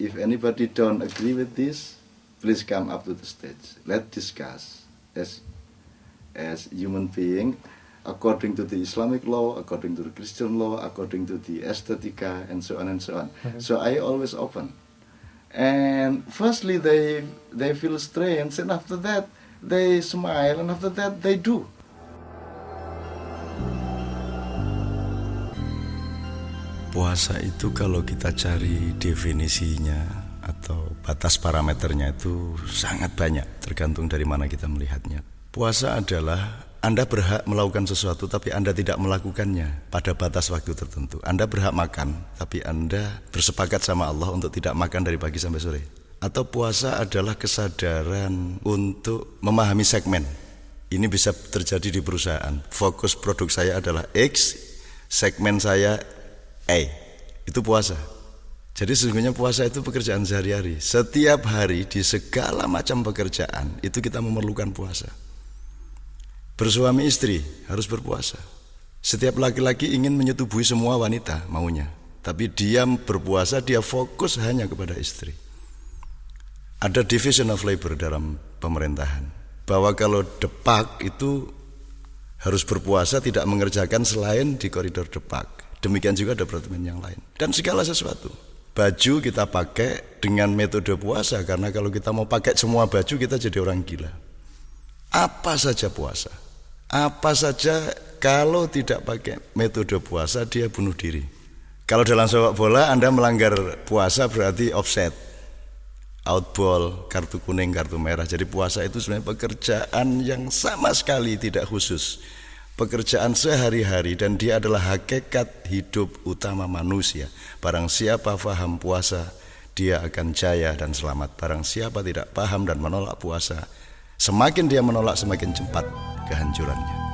if anybody don't agree with this, please come up to the stage. Let's discuss as as human being according to the Islamic law, according to the Christian law, according to the aesthetica, and so on and so on. Okay. So I always open. And firstly, they they feel strange, and after that, they smile, and after that, they do. Puasa itu kalau kita cari definisinya atau batas parameternya itu sangat banyak tergantung dari mana kita melihatnya. Puasa adalah Anda berhak melakukan sesuatu tapi Anda tidak melakukannya pada batas waktu tertentu. Anda berhak makan tapi Anda bersepakat sama Allah untuk tidak makan dari pagi sampai sore. Atau puasa adalah kesadaran untuk memahami segmen. Ini bisa terjadi di perusahaan. Fokus produk saya adalah X, segmen saya A. Itu puasa. Jadi sesungguhnya puasa itu pekerjaan sehari-hari. Setiap hari di segala macam pekerjaan itu kita memerlukan puasa. Bersuami istri harus berpuasa. Setiap laki-laki ingin menyetubui semua wanita maunya. Tapi dia berpuasa, dia fokus hanya kepada istri. Ada division of labor dalam pemerintahan. Bahwa kalau depak itu harus berpuasa tidak mengerjakan selain di koridor depak. Demikian juga departemen yang lain. Dan segala sesuatu. Baju kita pakai dengan metode puasa karena kalau kita mau pakai semua baju kita jadi orang gila. Apa saja puasa. Apa saja kalau tidak pakai metode puasa dia bunuh diri. Kalau dalam sepak bola Anda melanggar puasa berarti offset. Outball, kartu kuning, kartu merah. Jadi puasa itu sebenarnya pekerjaan yang sama sekali tidak khusus pekerjaan sehari-hari dan dia adalah hakikat hidup utama manusia. Barang siapa faham puasa, dia akan jaya dan selamat. Barang siapa tidak paham dan menolak puasa, semakin dia menolak semakin cepat kehancurannya.